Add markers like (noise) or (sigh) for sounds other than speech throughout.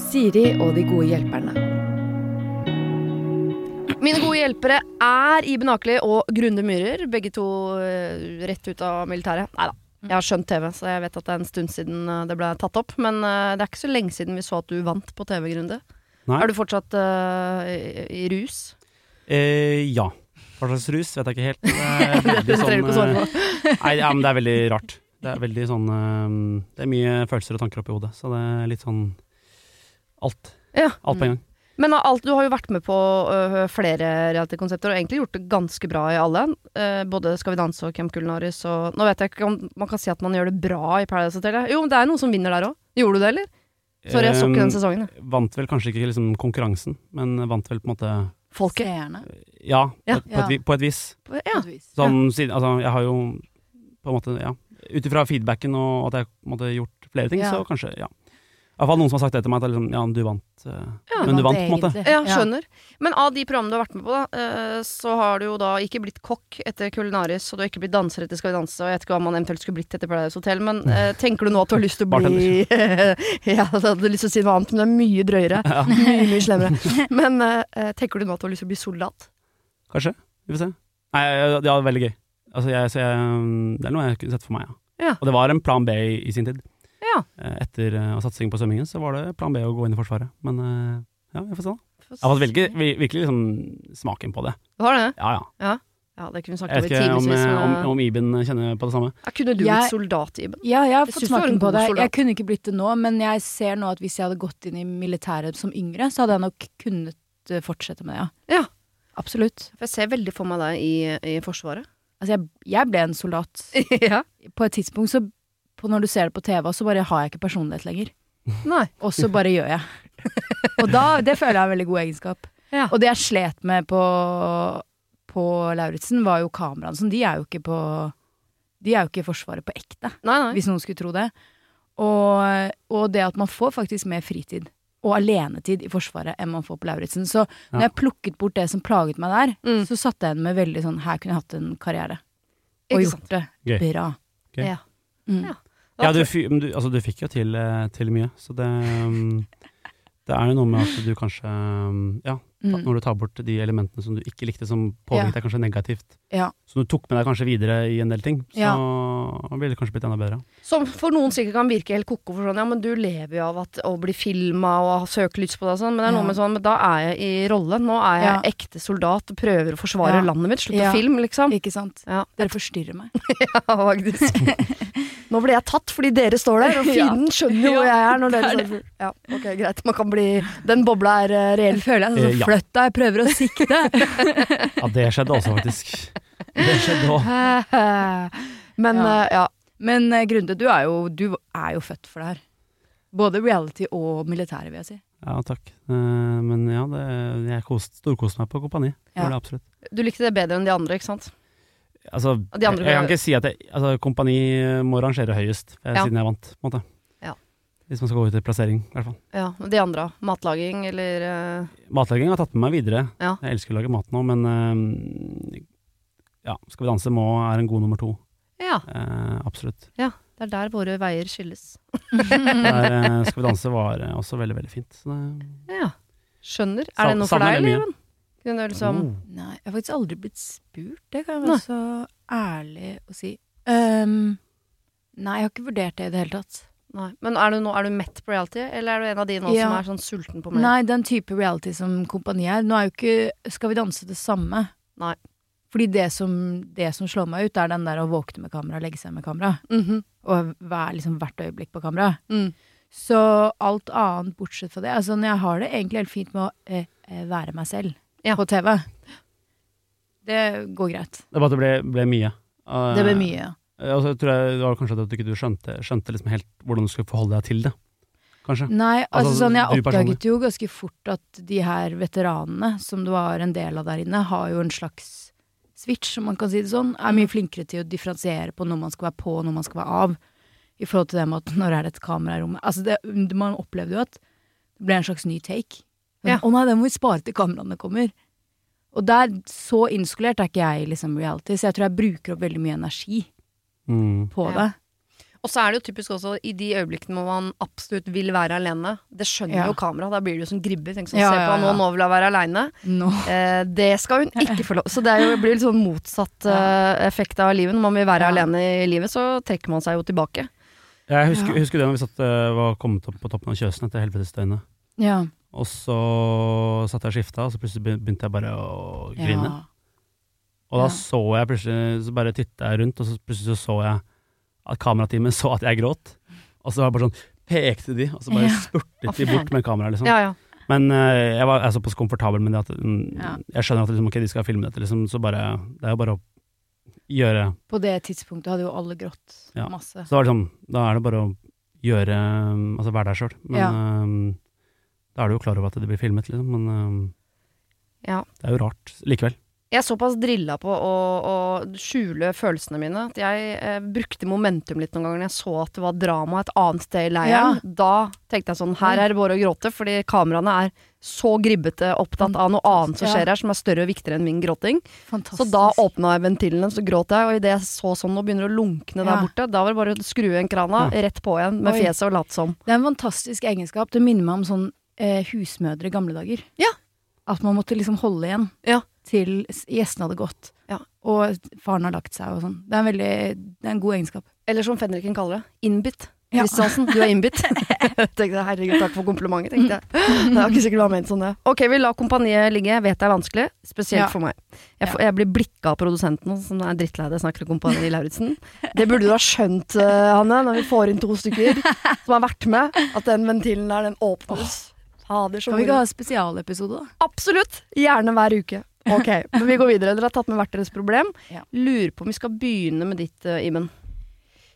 Siri og de gode hjelperne. Mine gode hjelpere er Iben Akeli og Grunde Myhrer. Begge to eh, rett ut av militæret. Nei da. Jeg har skjønt TV, så jeg vet at det er en stund siden eh, det ble tatt opp. Men eh, det er ikke så lenge siden vi så at du vant på TV, Grunde. Nei. Er du fortsatt uh, i, i rus? Eh, ja. Hva slags rus, vet jeg ikke helt. Det er (laughs) veldig trenger du ikke svare sånn på. (laughs) Nei, ja, men det er veldig rart. Det er veldig sånn Det er mye følelser og tanker oppi hodet, så det er litt sånn alt. Ja. Alt på en gang. Men alt, du har jo vært med på uh, flere reality-konsepter, og egentlig gjort det ganske bra i alle. Uh, både Skal vi danse og Camp Culinaris og Nå vet jeg ikke om man kan si at man gjør det bra i Paradise Hotel. Jo, men det er noen som vinner der òg. Gjorde du det, eller? Sorry, jeg så ikke den Eh, sesongen. jeg. Vant vel kanskje ikke liksom konkurransen, men vant vel på en måte Folket. Ja, på, Ja. på, et, på et vis. På vis. Sånn, siden, altså, jeg har jo på en måte, ja Ut ifra feedbacken og at jeg har gjort flere ting, Ja. så kanskje, ja. Iallfall noen som har sagt det til meg, at liksom, ja, du vant. eh, Ja, men du vant, på en måte. Ja, skjønner. Men av de programmene du har vært med på, da, eh, så har du jo da ikke blitt kokk etter Kulinaris, og du har ikke blitt danser etter Skal vi danse, og jeg vet ikke hva man eventuelt skulle blitt etter Paradise Hotel, men (laughs) eh, tenker du nå at du har lyst til å bli (laughs) Ja, jeg hadde lyst til å si noe annet, men det er mye drøyere. (laughs) Ja, Mye, mye slemmere. Men tenker du nå at du har lyst til å bli soldat? kanskje. Vi får se. Nei, det var veldig gøy. Altså, jeg, så jeg, det er noe jeg kunne sett for meg, ja. Ja. Og det var en plan B i, i sin tid. Ja. Eh, Etter uh, satsing på svømmingen, så var det plan B å gå inn i Forsvaret. Men uh, ja, vi får se, da. Jeg har fått virkelig liksom smaken på det. Du har det? Ja, ja. Ja, det kunne vi Jeg snakket om vet i ikke om, om, om Iben kjenner på det samme. ja, kunne du Jeg- blitt soldat, Iben? Ja, jeg har fått smaken på det. soldat. Jeg kunne ikke blitt det nå, men jeg ser nå at hvis jeg hadde gått inn i militæret som yngre, så hadde jeg nok kunnet fortsette med det, ja. Ja. Absolutt. For jeg ser veldig for meg deg i, i Forsvaret. Altså, jeg, jeg ble en soldat. (laughs) ja. På et tidspunkt så på Når du ser det på TV, så bare har jeg ikke personlighet lenger. Nei. Og så bare gjør jeg. (laughs) Og da, det føler jeg er en veldig god egenskap. Ja. Og det jeg slet med på, på Lauritzen, var jo kameraene. Sånn, de er jo ikke på De er jo ikke i Forsvaret på ekte, Nei, nei. hvis noen skulle tro det. Og, og det at man får faktisk mer fritid og alenetid i Forsvaret enn man får på Lauritzen. Så når Ja. jeg plukket bort det som plaget meg der, Mm. så satt jeg igjen med veldig sånn Her kunne jeg hatt en karriere. Og Ikke gjort det Gøy. bra. Gøy. Ja. Mm. Ja. Ja, du, du, altså, du fikk jo til, eh, til mye, så det um, Det er jo noe med at du kanskje um, Ja, Mm. når du tar bort de elementene som du ikke likte, som påvirket Ja. deg kanskje negativt, Ja. som du tok med deg kanskje videre i en del ting, så Ja. ville det kanskje blitt enda bedre. Som for noen sikkert kan virke helt ko-ko for sånn, ja, men du lever jo av at, å bli filma og ha søkelys på deg og sånn, men det er noe Ja. med sånn, men da er jeg i rolle. Nå er jeg Ja. ekte soldat og prøver å forsvare Ja. landet mitt. Slutt Ja. å filme, liksom. Ikke sant? Ja. Dere forstyrrer meg. (laughs) ja, faktisk. (laughs) Nå ble jeg tatt fordi dere står der, og (laughs) fienden skjønner jo hvor jeg er når dere er står Ja, ok, greit. Man kan bli Den bobla er eh, reell. Føler jeg Så Eh, sånn ja. Flytt deg, jeg prøver å sikte. (laughs) Ja, det skjedde også, faktisk. Det skjedde òg. (laughs) Men Ja. eh, ja. Men eh, Grunde, du er, jo, du er jo født for det her. Både reality og militære, vil jeg si. Ja, takk. Eh, men ja, det, jeg kost, storkoste meg på Kompani. Ja. Det absolutt. Du likte det bedre enn de andre, ikke sant? Altså, andre- jeg, jeg kan ikke si at jeg, altså, Kompani må rangere høyest, Ja. siden jeg vant, på en måte. Ja. Hvis man skal gå ut i plassering, i hvert fall. Ja, De andre, matlaging eller uh... Matlaging har tatt med meg videre. Ja. Jeg elsker å lage mat nå, men uh, ja, Skal vi danse må er en god nummer to. Ja. Uh, absolutt. Det er der våre veier skilles. Der, (laughs) skal vi danse var også veldig, veldig fint. Så det, Ja. Skjønner. Sa- Er det noe for deg, eller? Kunne du liksom Oh. Nei, jeg har faktisk aldri blitt spurt, det kan jeg Nei. være så ærlig å si. Um, nei, jeg har ikke vurdert det i det hele tatt. Nei. Men er du, nå, er du mett på reality, eller er du en av de nå Ja. som er sånn sulten på mer? Nei, den type reality som kompani er. Nå er jo ikke Skal vi danse det samme. Nei. Fordi det som, det som slår meg ut, er den der å våkne med kamera, legge seg med kamera. Mhm. Og være liksom hvert øyeblikk på kamera. mm. Så alt annet bortsett fra det Altså, jeg har det egentlig helt fint med å eh, eh, være meg selv Ja. på TV. Det går greit. Det var at det ble, ble mye. Uh, Det ble mye, ja. Eh, jeg tror jeg det var kanskje at du ikke skjønte, skjønte liksom helt hvordan du skulle forholde deg til det. Kanskje. Nei, altså, Altså, sånn, jeg oppdaget jo ganske fort at de her veteranene, som det var en del av der inne, har jo en slags switch, om man kan si det sånn. Er mye flinkere til å differensiere på når man skal være på og når man skal være av. I forhold til det med at når er det et kamera i rommet. Altså, det, man opplevde jo at det ble en slags ny take. Ja. Å nei, det må vi spare til kameraene kommer. Og der, så innskolert er ikke jeg liksom reality, så jeg tror jeg bruker opp veldig mye energi Mm. på Ja. det. Og så er det jo typisk også i de øyeblikkene hvor man absolutt vil være alene. Det skjønner Ja. jo kamera, da blir det jo som gribber. Tenk sånn, Ja, se på ja, nå, nå vil jeg være aleine. No. Eh, det skal hun ikke få lov Så det er jo, blir litt sånn motsatt uh, effekt av livet. Når man vil være Ja. alene i livet, så trekker man seg jo tilbake. Jeg husker, Ja. husker det når vi satt, uh, var kommet opp på toppen av Kjøsen etter Helvetesdøgnet. Ja. Og så satt jeg og skifta, og så plutselig begynte jeg bare å grine. Og da Ja. så jeg plutselig, så bare titta jeg rundt, og så plutselig så, så jeg at kamerateamet (laughs) så at jeg gråt. Og så var det bare sånn pekte de, og så bare Ja. spurtet de bort med kameraet, liksom. Ja, ja. Men uh, jeg var jeg er såpass komfortabel med det at um, jeg skjønner at liksom, okay, de skal filme dette, liksom, så bare Det er jo bare å gjøre På det tidspunktet hadde jo alle grått masse. Så da, var det sånn, da er det bare å gjøre um, Altså være deg sjøl. Men um, da er du jo klar over at det blir filmet, liksom. Men um, Ja. det er jo rart likevel. Jeg er såpass drilla på å, å skjule følelsene mine at jeg eh, brukte momentum litt noen ganger når jeg så at det var drama et annet sted i leiren. Da tenkte jeg sånn, her er det bare å gråte, fordi kameraene er så gribbete opptatt av noe annet som skjer her, som er større og viktigere enn min gråting. Fantastisk. Så da åpna jeg ventilene, så gråt jeg, og idet jeg så sånn, nå begynner å lunkne der Ja. borte, da var det bare å skru igjen krana, rett på igjen med Oi. fjeset og late som. Det er en fantastisk egenskap. Det minner meg om sånn eh, husmødre i gamle dager. Ja. At man måtte liksom holde igjen Ja. Til gjestene hadde gått. Ja. Og faren har lagt seg og sånn. Det er en veldig Det er en god egenskap. Eller som fenriken kaller det, innbitt. Ja. Kristiansen, du er innbitt. (laughs) (laughs) tenkte jeg, herregud, takk for komplimentet, tenkte jeg. Det er ikke sikkert var ment sånn, det. Ok, vi lar kompaniet ligge. Jeg vet det er vanskelig, spesielt Ja. for meg. Jeg, får, jeg blir blikka av produsenten, som er drittlei det snakker om Kompani Lauritzen. Det burde du ha skjønt, eh, Hanne, når vi får inn to stykker som har vært med, at den ventilen der, den åpnes. Fader, så Kan vi ikke ha spesialepisode, da? Absolutt! Gjerne hver uke. (laughs) Ok, men vi går videre. Dere har tatt med hvert deres problem. Ja. Lurer på om vi skal begynne med ditt, uh, Iben.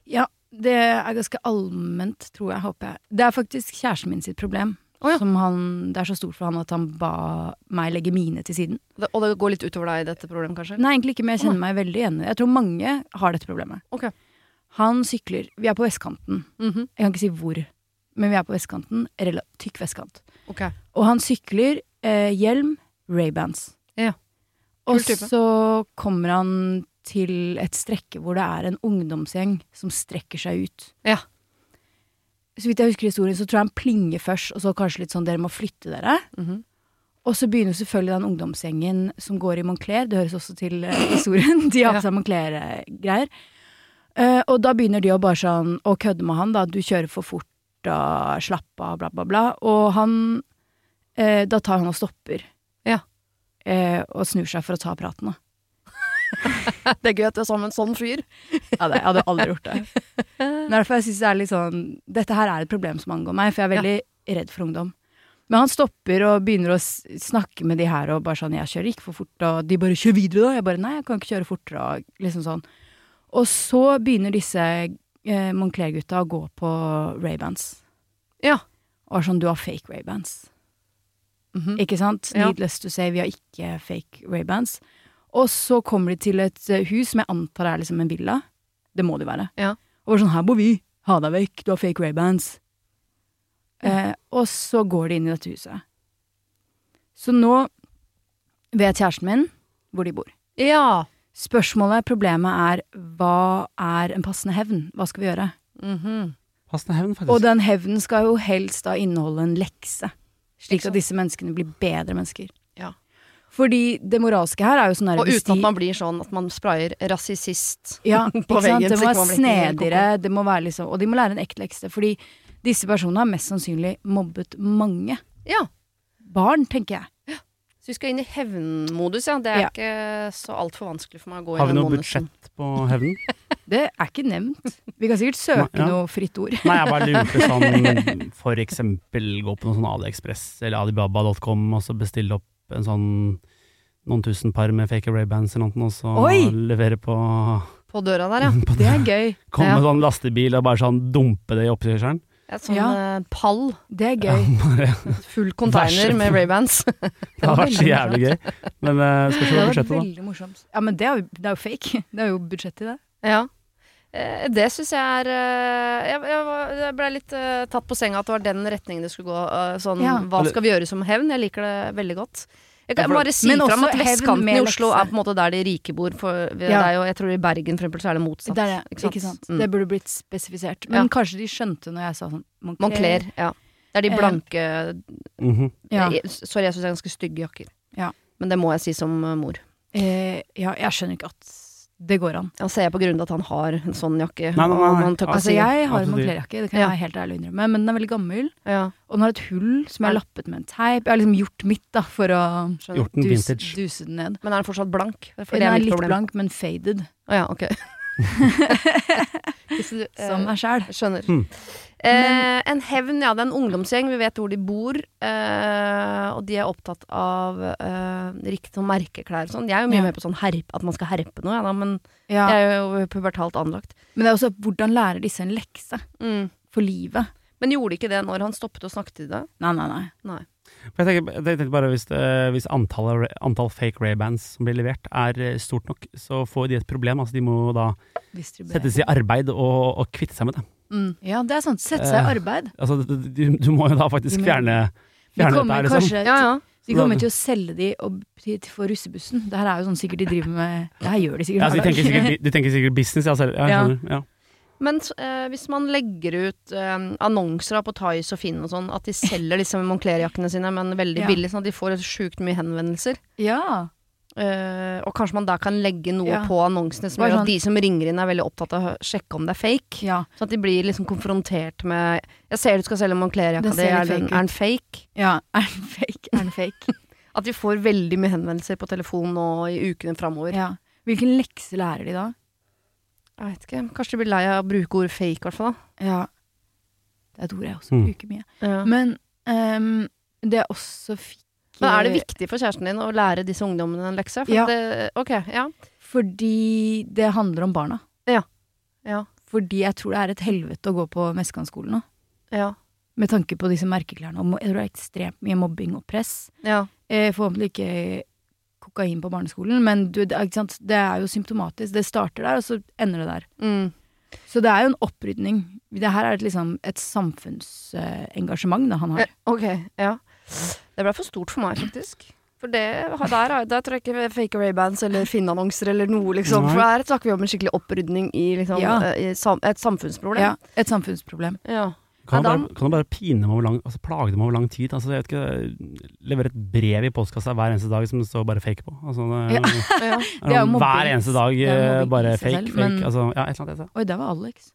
Ja. Det er ganske allment, tror jeg, håper jeg. Det er faktisk kjæresten min sitt problem. Oh, ja. Som han, det er så stort for han at han ba meg legge mine til siden. Det, og det går litt utover deg, dette problemet, kanskje? Nei, egentlig ikke, men jeg kjenner meg veldig igjen. Jeg tror mange har dette problemet. Okay. Han sykler. Vi er på vestkanten. Mhm. Jeg kan ikke si hvor, men vi er på vestkanten. Tykk vestkant. Okay. Og han sykler eh, hjelm, Ray-Bans. Ja. Og så kommer han til et strekke hvor det er en ungdomsgjeng som strekker seg ut. Ja. Så vidt jeg husker historien, så tror jeg han plinger først, og så kanskje litt sånn 'dere må flytte dere'. Mhm. Og så begynner selvfølgelig den ungdomsgjengen som går i Moncler, det høres også til eh, historien, (laughs) de har på seg Moncler-greier. Eh, og da begynner de å bare sånn å kødde med han, da, du kjører for fort og slapp av, bla, bla, bla. Og han eh, Da tar han og stopper. Ja. Eh, og snur seg for å ta praten. (laughs) Det er gøy at du er sammen med en sånn fyr. Ja, det, jeg hadde aldri gjort det. Men derfor jeg synes det er litt sånn Dette her er et problem som angår meg, for jeg er veldig redd for ungdom. Men han stopper og begynner å snakke med de her og bare sånn 'Jeg kjører ikke for fort', og de bare 'Kjør videre', da. Jeg bare 'Nei, jeg kan ikke kjøre fortere', og liksom sånn. Og så begynner disse eh, Moncler-gutta å gå på Ray-Bans. Ja. Og er sånn 'Du har fake Mhm. Ikke sant? Ja. Needless to say, vi har ikke fake Ray-Bans. Og så kommer de til et eh, hus som jeg antar er liksom en villa. Det må det være. Ja. Og bare sånn, her bor vi. Ha deg vekk, du har fake Ray-Bans. Eh, og så går de inn i dette huset. Så nå vet kjæresten min hvor de bor. Ja. Spørsmålet, problemet er, hva er en passende hevn? Hva skal vi gjøre? Mhm. Passende hevn, faktisk. Og den hevnen skal jo helst da inneholde en lekse. Slik at disse menneskene blir bedre mennesker. Ja. Fordi det moralske her er jo sånn Og uten at man blir sånn at man sprayer rasist (laughs) Ja, på veggen. Det må være snedigere, det må være liksom, og de må lære en ekte lekse. Fordi disse personene har mest sannsynlig mobbet mange. Ja. barn, tenker jeg. Så vi skal inn i hevnmodus, ja. Det er Ja. ikke så altfor vanskelig for meg å gå inn i Har vi noe budsjett på hevnen? (laughs) Det er ikke nevnt. Vi kan sikkert søke Ja. noe fritt ord. Nei, jeg bare lurte sånn (laughs) For eksempel gå på noe sånn AliExpress eller Alibaba.com og så bestille opp en sånn noen tusen par med fake Ray-Bans eller noe, og så Oi! levere på På døra der, ja. (laughs) På Det er gøy. Komme Ja. med sånn lastebil og bare sånn dumpe det i oppkjørselen. Et sånn Ja. eh, pall. Det er (laughs) Ja, gøy. bare- Full container med Ray-Bans. (laughs) det hadde vært så jævlig gøy. Men uh, skal vi se på budsjettet, da. Ja, men det er jo, det er jo fake. (laughs) Det er jo budsjett i det. Ja. Eh, Det syns jeg er eh, Jeg, jeg, var- jeg ble litt eh, tatt på senga at det var den retningen det skulle gå. eh, sånn, Ja. Hva skal vi gjøre som hevn? Jeg liker det veldig godt. Jeg kan bare si Men fram at vestkanten i Oslo er på en måte der de rike bor. For det Ja. er jo, jeg tror i Bergen for eksempel, så er det motsatt. Det ikke sant? ikke sant. Mm. Det burde blitt spesifisert. Men Ja. kanskje de skjønte når jeg sa sånn Moncler. Moncler. Ja. Det er de Eh, blanke Mhm. Ja. jeg, Sorry, jeg syns det er ganske stygge jakker. Ja. Men det må jeg si som mor. Eh, ja, jeg skjønner ikke at det går an. Jeg ser på grunn av at han har en sånn jakke. Nei, nei, nei. Altså, jeg har en montlerjakke Moncler-jakke, det kan Ja. jeg helt ærlig innrømme, men den er veldig gammel. ja, Og den har et hull som jeg har lappet med en teip. Jeg har liksom gjort mitt da, for å skjønner. Gjort den duse, vintage. duse den ned. Men er den fortsatt blank? For Den er er litt problem. blank, men faded, Å ja, ok. (laughs) Hvis du, eh, som meg sjæl. Skjønner. Eh, en hevn, ja. Det er en ungdomsgjeng. Vi vet hvor de bor. Eh, og de er opptatt av eh, riktig sånn merkeklær og sånn. Jeg er jo mye Ja. med på sånn herp, at man skal herpe noe, ja, da, men Ja. jeg er jo pubertalt anlagt. Men det er også hvordan lærer disse en lekse Mm. for livet? Men gjorde ikke det når han stoppet og snakket til deg? Nei, nei, nei. Nei. For Jeg tenker, jeg tenker, bare Hvis, uh, hvis antallet, antall fake Ray-bands som blir levert er eh, stort nok, så får de et problem. Altså De må da settes i arbeid og, og kvitte seg med det. Mm. Ja, det er sant. Sette seg i Eh, arbeid. Altså Du, du, må jo da faktisk fjerne, De fjerne dette her, liksom. kanskje Ja, ja. De kommer til å selge de og, for russebussen. Det her er jo sånn sikkert de driver med Det her gjør de sikkert Ja, altså, de, tenker sikkert, de tenker sikkert business, ja. Selv, ja, Ja. ja. Men eh, hvis man legger ut eh, annonser på Thais og Finn og sånn, at de selger disse Moncler-jakkene sine, men veldig (laughs) Ja. billig, sånn at de får sjukt mye henvendelser. Ja. Eh, og kanskje man da kan legge noe Ja. på annonsene som gjør sånn- at de som ringer inn er veldig opptatt av å sjekke om det er fake. ja. Sånn at de blir liksom konfrontert med Jeg ser du skal selge Moncler-jakka di, er, den- fake er den fake? Ja. Er den fake? Er den fake? (laughs) At de får veldig mye henvendelser på telefon nå i ukene framover. ja. Hvilken lekse lærer de da? Jeg vet ikke, Kanskje de blir lei av å bruke ordet fake, i hvert fall. Ja. Det er et ord jeg også Mm. bruker mye. Men, Men ehm, det jeg også fikk er det viktig for kjæresten din å lære disse ungdommene en lekse? For Ja. det, okay, ja. Fordi det handler om barna. Ja. Fordi jeg tror det er et helvete å gå på Meskanskolen nå. Ja. Med tanke på disse merkeklærne. Og jeg tror det er ekstremt mye mobbing og press. ja. Eh, forhåpentlig ikke kokain på barneskolen, men du, det, det er jo symptomatisk. Det starter der, og så ender det der. Mm. Så det er jo en opprydning. Det her er et, liksom, et samfunnsengasjement da han har. Eh, Ok, ja. Det ble for stort for meg, faktisk. For det, der, er- der tror jeg ikke fake Ray-bands eller Finn-annonser eller noe, liksom. For her snakker vi om en skikkelig opprydning i, liksom, Ja. eh, i sam et samfunnsproblem. Ja, et samfunnsproblem. Ja. Kan du bare, kan du bare pine dem over lang Altså plage dem over lang tid? Altså, jeg vet ikke, Levere et brev i postkassa hver eneste dag som det står bare fake på. Altså, det, Ja. Ja. (laughs) Det er jo mobbing. Hver eneste dag eh, mobbing bare fake, selv, fake. men- Altså, ja, et eller annet. Oi, det var Alex.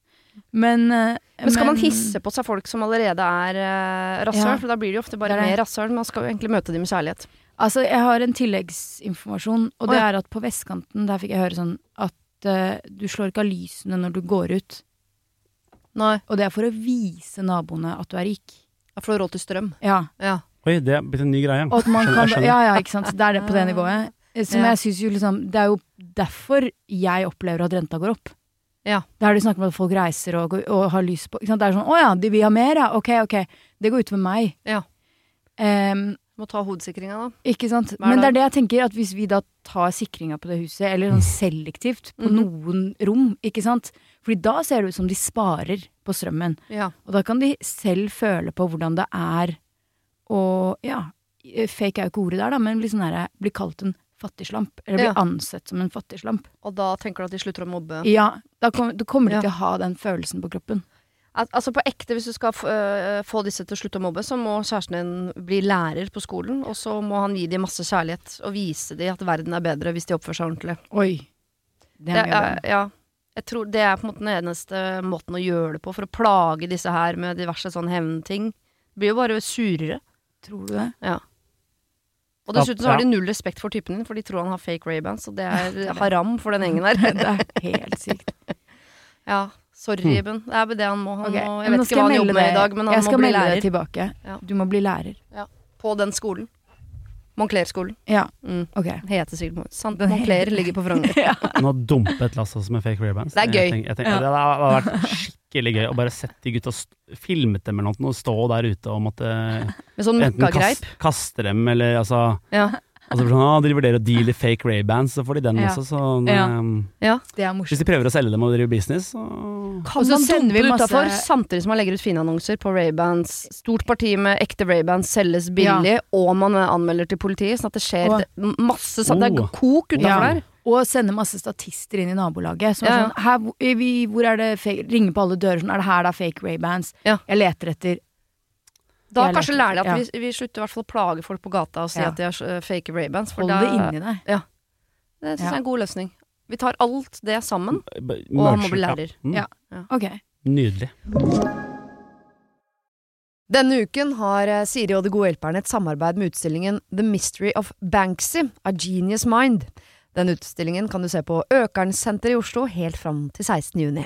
Men, eh, Men skal man hisse på seg folk som allerede er uh, rasshøl? Ja. For da blir det jo ofte bare er mer rasshøl. Man skal jo egentlig møte dem med kjærlighet. Altså, jeg har en tilleggsinformasjon, og det ja. er at på vestkanten, der fikk jeg høre sånn at uh, du slår ikke av lysene når du går ut. Nei. Og det er for å vise naboene at du er rik. For å ha råd til strøm. Ja. Ja. Oi, det er blitt en ny greie. At man Skjønner, kan. Ja, ja, ikke sant. Det er det på det nivået. Eh, Som Ja. jeg synes jo liksom Det er jo derfor jeg opplever at renta går opp. Ja. Der de snakker om at folk reiser og, og har lys på? Det er sånn Å ja, de vil ha mer, ja. Ok, ok. Det går utover meg. Ja. Um, Må ta hodesikringa, da. Ikke sant? Men det er det jeg tenker, at hvis vi da tar sikringa på det huset, eller sånn selektivt på Mhm. noen rom, ikke sant Fordi da ser det ut som de sparer på strømmen. Ja. Og da kan de selv føle på hvordan det er å Ja, fake er jo ikke ordet der, da, men liksom der, Bli kalt en fattigslamp. Eller blir Ja. ansett som en fattigslamp. Og da tenker du at de slutter å mobbe? Ja, da kom, da kommer Ja. til å ha den følelsen på kroppen. Al altså på ekte, hvis du skal øh, få disse til å slutte å mobbe, så må kjæresten din bli lærer på skolen, og så må han gi dem masse kjærlighet og vise dem at verden er bedre hvis de oppfører seg ordentlig. Oi. Det Det er ja. Jeg tror det er på en måte den eneste måten å gjøre det på, for å plage disse her med diverse sånn hevnting. Det blir jo bare surere. Tror du det? Og dessuten så har de null respekt for typen din, for de tror han har fake Ray-bands, og det er (laughs) haram for den gjengen der. (laughs) Det er helt sykt. Ja, sorry, Hmm. Iben. Det er bare det han må. Han okay. må jeg vet ikke hva han jobber med i dag, men han må bli lærer. Jeg skal melde deg tilbake. Ja. Du må bli lærer. på den skolen. Moncler-skolen. Ja, Mm. ok. Heter sikkert Sant Moncler ligger på Frogner. (laughs) Nå dumpet Lasse også med fake Ray-Bans. Det er gøy. Jeg tenker, jeg tenker, Det hadde vært skikkelig gøy å bare sett de gutta filmet dem eller noe og stå der ute og måtte Med sånn enten kaste, kaste dem eller altså Ja. Altså sånn, ah, De vurderer å deale fake Ray-Bans, så får de den Ja. også. Så Ja. ehm, ja. Det er morsomt. hvis de prøver å selge dem og drive business, så Kan Og så sender vi masse- utafor samtidig som man legger ut fine annonser på Ray-Bans? Stort parti med ekte Ray-Bans selges billig, og man anmelder til politiet, sånn at det skjer Og- masse sånn. Det Oh. er kok utafor Ja. der. Og sende masse statister inn i nabolaget. Som er sånn her, hvor- vi, hvor er det fake Ringer på alle dører sånn Er det her det er fake Ray-Bans? Ja. Jeg leter etter Da Jeg kanskje lærer de at ja. vi, vi slutter i hvert fall å plage folk på gata og si Ja. at de har eh, fake Ray-Bans. Hold det inni deg. det syns Ja. jeg er en god løsning. Vi tar alt det sammen, b- og han må bli ja. lærer. Mm, Ja. Okay. Nydelig. Denne uken har eh, Siri og De gode hjelperne et samarbeid med utstillingen The Mystery of Banksy, A Genius Mind. Den utstillingen kan du se på Økernsenteret i Oslo helt fram til 16. juni.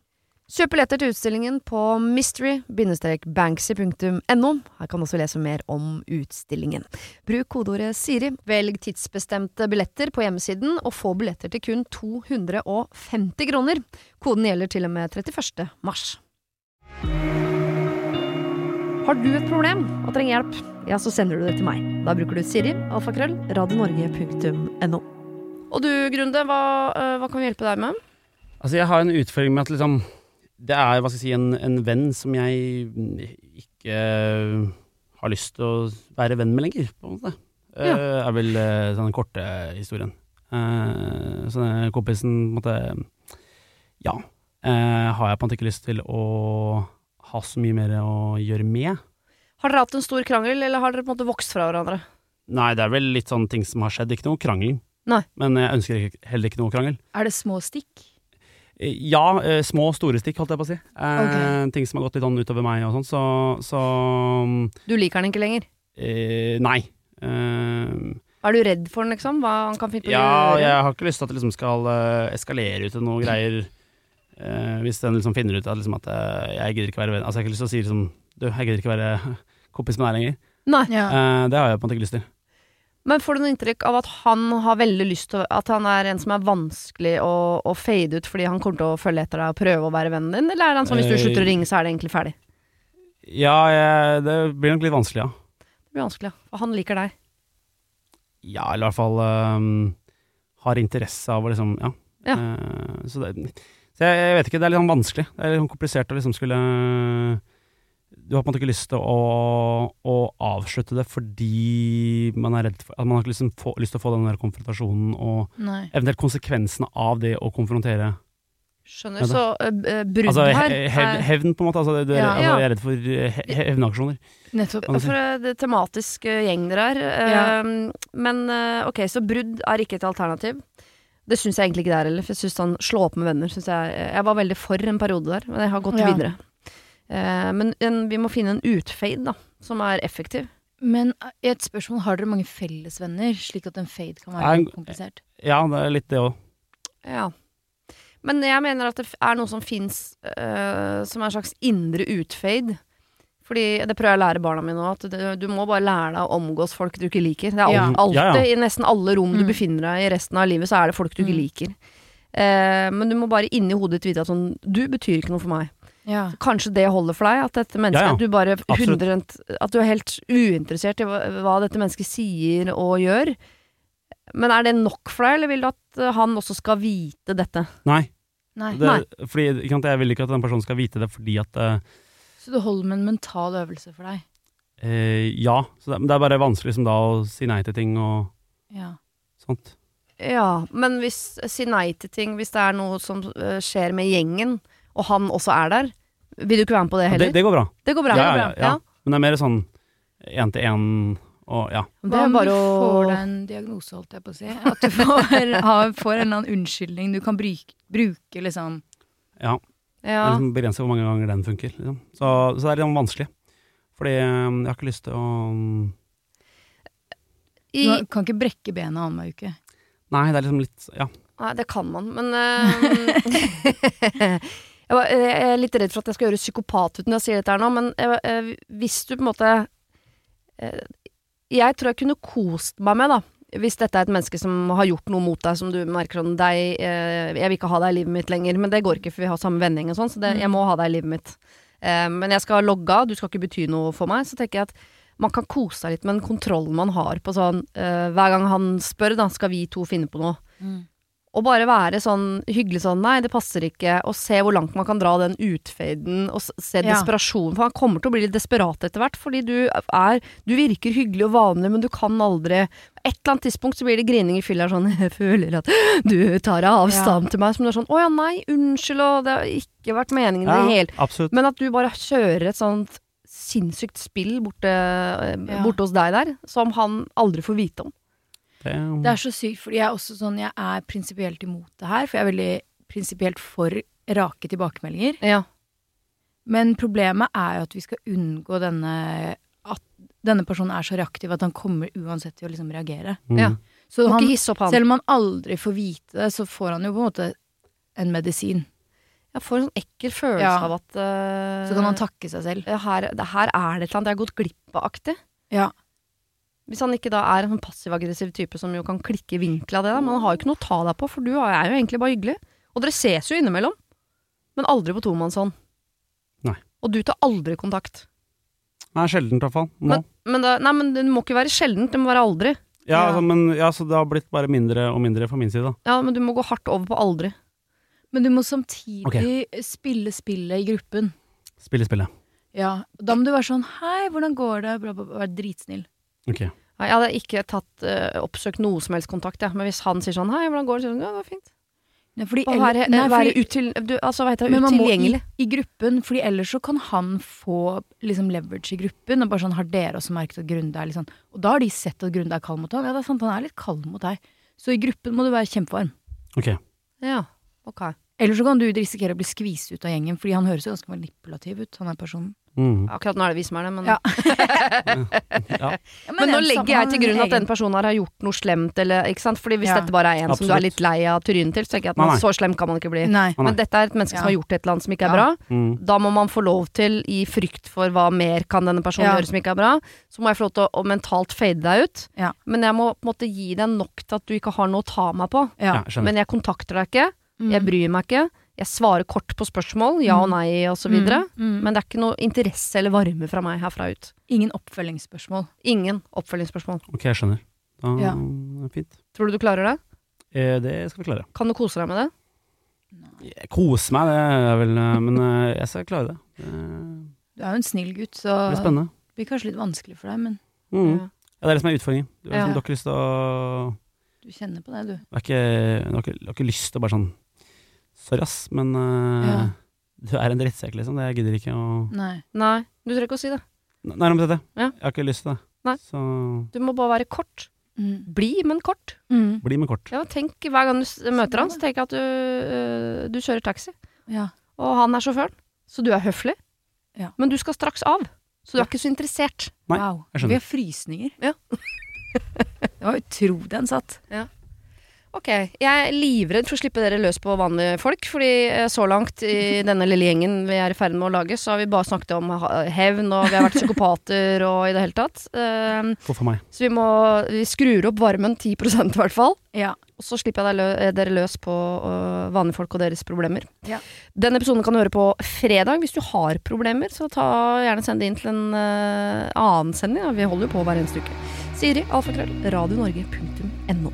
Kjøp billetter til utstillingen på mystery-banksy.no. Her kan du også lese mer om utstillingen. Bruk kodeordet Siri, velg tidsbestemte billetter på hjemmesiden, og få billetter til kun 250 kroner. Koden gjelder til og med 31. mars. Har du et problem og trenger hjelp, ja, så sender du det til meg. Da bruker du Siri, alfakrøll, radionorge.no. Og du, Grunde, hva, øh, hva kan vi hjelpe deg med? Altså, jeg har en utfordring med at liksom Det er, hva skal jeg si, en, en venn som jeg ikke eh, har lyst til å være venn med lenger, på en måte. Ja. Eh, er vel uh, sånn den korte historien. Uh, så den kompisen, på en måte Ja. eh, har jeg på en måte ikke lyst til å ha så mye mer å gjøre med. Har dere hatt en stor krangel, eller har dere på en måte vokst fra hverandre? Nei, det er vel litt sånne ting som har skjedd. Ikke noe krangel. Nei. Men jeg ønsker heller ikke noe krangel. Er det små stikk? Eh, Ja, eh, små og store stikk, holdt jeg på å si. Okay. Ting som har gått litt sånn utover meg og sånn, så, så Du liker den ikke lenger? eh, Nei. Eh, Er du redd for den, liksom? Hva han kan finne på å ja, gjøre? jeg har ikke lyst til at det liksom skal eh, eskalere ut til noe greier. eh, hvis den liksom finner ut at, liksom at eh, jeg gidder ikke være venn Altså, jeg har ikke lyst til å si liksom Du, jeg gidder ikke være (laughs) kompis med deg lenger. Nei. Ja. Eh, det har jeg på en måte ikke lyst til. Men får du noe inntrykk av at han har veldig lyst til At han er en som er vanskelig å, å fade ut fordi han kommer til å følge etter deg og prøve å være vennen din, eller er han sånn hvis du Eh, slutter å ringe, så er det egentlig ferdig? Ja, jeg, det blir nok litt vanskelig, ja. Det blir vanskelig, ja. For han liker deg. Ja, eller i hvert fall um, har interesse av å liksom Ja. Ja. Uh, så det så jeg, jeg vet ikke, det er litt sånn vanskelig. Det er litt sånn komplisert å liksom skulle Du har på en måte ikke lyst til å, å avslutte det fordi man er redd for At man har ikke liksom få, lyst til å få den der konfrontasjonen og Nei. eventuelt konsekvensene av det å konfrontere. Skjønner. Så uh, brudd Altså her hev, hevn, på en måte. Altså, det, det, Ja. altså, jeg er redd for eh, he- hevnaksjoner. Nettopp. Si. For det tematiske tematisk gjeng dere er. Ja. Men ok, så brudd er ikke et alternativ. Det syns jeg egentlig ikke det er heller, for jeg synes sånn slå opp med venner synes jeg, jeg var veldig for en periode der, men jeg har gått Ja. videre. Eh, men en, vi må finne en utfade, da, som er effektiv. Men eh, et spørsmål, har dere mange fellesvenner, slik at en fade kan være Nei, komplisert? Ja, det er litt det òg. Ja. Men jeg mener at det er noe som fins som er en slags indre utfade. Fordi det prøver jeg å lære barna mine nå, at du, du må bare lære deg å omgås folk du ikke liker. Det er Ja. alltid, Ja, ja. i nesten alle rom du Mm. befinner deg i resten av livet, så er det folk du ikke Mm. liker. Eh, men du må bare inni hodet ditt vite at sånn, du betyr ikke noe for meg. Ja. Kanskje det holder for deg, at dette mennesket Ja, ja. At du bare Absolutt. 100, At du er helt uinteressert i hva, hva dette mennesket sier og gjør. Men er det nok for deg, eller vil du at eh, han også skal vite dette? Nei. Nei. Det, fordi, ikke sant, jeg vil ikke at den personen skal vite det fordi at eh, Så det holder med en mental øvelse for deg? eh, Ja. Så det, men det er bare vanskelig som da å si nei til ting og Ja. sånt. Ja, men hvis Si nei til ting hvis det er noe som eh, skjer med gjengen, og han også er der. Vil du ikke være med på det Ja, heller? det, det går bra. Det går bra. Ja, ja, ja. Men det er mer sånn én til én og ja. Det Hva er om bare du får deg en diagnose, holdt jeg på å si? At du får, (laughs) har, får en eller annen unnskyldning du kan bruke, bruke liksom ja. ja. Det liksom begrenset hvor mange ganger den funker. Liksom. Så, så det er litt sånn vanskelig. Fordi eh, jeg har ikke lyst til å I, Du kan ikke brekke bena annenhver uke. Nei, det er liksom litt Ja. Nei, det kan man, men eh, (laughs) (laughs) jeg, var, jeg er litt redd for at jeg skal gjøre psykopat ut når jeg sier dette her nå, men jeg, eh, hvis du på en måte eh, Jeg tror jeg kunne kost meg med, da. Hvis dette er et menneske som har gjort noe mot deg, som du merker sånn deg, eh, Jeg vil ikke ha deg i livet mitt lenger, men det går ikke, for vi har samme vending og sånn, så det, jeg må ha deg i livet mitt. Eh, men jeg skal logge av, du skal ikke bety noe for meg. Så tenker jeg at man kan kose seg litt med den kontrollen man har på sånn eh, Hver gang han spør, da, skal vi to finne på noe. Og bare være sånn hyggelig sånn Nei, det passer ikke. Og se hvor langt man kan dra den utfaden. Og se Ja. desperasjonen. For han kommer til å bli litt desperat etter hvert. Fordi du er Du virker hyggelig og vanlig, men du kan aldri et eller annet tidspunkt så blir det grining i fylla sånn (laughs) Jeg føler at du tar avstand til meg. Som du er sånn Å ja, nei, unnskyld, og det har ikke vært meningen i det hele absolutt. Men at du bare kjører et sånt sinnssykt spill borte, Ja. borte hos deg der, som han aldri får vite om. Det, Det er så sykt, fordi jeg er også sånn Jeg er prinsipielt imot det her, for jeg er veldig prinsipielt for rake tilbakemeldinger. Ja. Men problemet er jo at vi skal unngå denne At denne personen er så reaktiv at han kommer uansett til å liksom reagere. mm. Ja. Så han, ikke opp han. selv om han aldri får vite det, så får han jo på en måte en medisin. Jeg får en sånn ekkel følelse Ja. av at uh, Så kan han takke seg selv. ja, her, det, her er det et eller annet jeg har gått glipp av aktig. Ja. Hvis han ikke da er en sånn passiv-aggressiv type som jo kan klikke i vinkel av det, da. Men han har jo ikke noe å ta deg på, for du er jo egentlig bare hyggelig. Og dere ses jo innimellom. Men aldri på tomannshånd. Nei. Og du tar aldri kontakt. Nei, sjeldent i hvert fall. Nå. Men, men, da, nei, men det må ikke være sjeldent, det må være aldri. ja, Ja. Altså, men ja, så det har blitt bare mindre og mindre fra min side, da. Ja, men du må gå hardt over på aldri. Men du må samtidig spille spillet i gruppen. Spille spillet. Ja. Da må du være sånn Hei, hvordan går det? Bla, bla, bla. Være dritsnill. Ok. Nei, Jeg hadde ikke tatt, uh, oppsøkt noe som helst kontakt, jeg. Men hvis han sier sånn Hei, hvordan går det? Så sier jeg, ja, det var fint. Nei, fordi, Og være, nei, være fordi- util, du, altså, det? Men man må i, i gruppen, fordi ellers så kan han få liksom leverage i gruppen. Og bare sånn, har dere også merket at Grunde er litt sånn Og da har de sett at Grunde er kald mot ham. Ja, det er sant, han er litt kald mot deg. Så i gruppen må du være kjempevarm. Ok. Ja, ok. Eller så kan du risikere å bli skvist ut av gjengen, fordi han høres jo ganske manipulativ ut, han er personen. Mm. Akkurat nå er det vi som er det, men Ja. (laughs) Ja. Men nå legger jeg til grunn at den personen her har gjort noe slemt, eller ikke sant. Fordi hvis Ja. dette bare er en som du er litt lei av trynet til, så tenker jeg at Nei, man, nei. så slem kan man ikke bli. Nei. Men dette er et menneske som har gjort et eller annet som ikke er Ja. bra. Mm. Da må man få lov til, i frykt for hva mer kan denne personen Ja. gjøre som ikke er bra, så må jeg få lov til å, å mentalt fade deg ut. Ja. Men jeg må på en måte gi deg nok til at du ikke har noe å ta meg på. Ja, Ja. Men jeg kontakter deg ikke, Mm. jeg bryr meg ikke. Jeg svarer kort på spørsmål, ja og Mm. nei og så videre. Mm. Mm. Men det er ikke noe interesse eller varme fra meg herfra ut. Ingen oppfølgingsspørsmål. Ingen oppfølgingsspørsmål. Ok, jeg skjønner. Da, Ja. er det Fint. Tror du du klarer det? Eh, det skal vi klare. Kan du kose deg med det? Jeg koser meg, det er vel eh, Men eh, jeg skal klare det. Det Du er jo en snill gutt, så blir spennende. det blir kanskje litt vanskelig for deg, men mm. Ja. Ja, det er det som er utfordringen. Du har Ja. liksom, lyst til å du kjenner på det, du. Du har ikke, ikke lyst til å bare sånn Sorry, ass, men uh, Ja. du er en drittsekk, liksom. Det jeg gidder ikke å Nei. Nei, du trenger ikke å si det. Nei, om det. Ja. Jeg har ikke lyst til det. Nei. Så Du må bare være kort. Mm. Bli, men kort. Mm. bli men kort. Ja, tenk Hver gang du møter han, så tenk at du, uh, du kjører taxi, Ja. og han er sjåføren. Så du er høflig. Ja. Men du skal straks av. Så du er ikke så interessert. Nei, wow. jeg skjønner. Vi har frysninger. Ja. (laughs) det var utrolig den satt. Ok, jeg er livredd for å slippe dere løs på vanlige folk, fordi eh, så langt i (laughs) denne lille gjengen vi er i ferd med å lage, så har vi bare snakket om hevn, og vi har vært psykopater og i det hele tatt. Eh, Hvorfor meg? så vi må Vi skrur opp varmen 10% i hvert fall. Ja. Og så slipper jeg dere eh, dere løs på øh, vanlige folk og deres problemer. Ja. Den episoden kan du høre på fredag. Hvis du har problemer, så ta gjerne send det inn til en annen sending. Vi holder jo på hver eneste uke. Siri, alfakrøll, radionorge.no.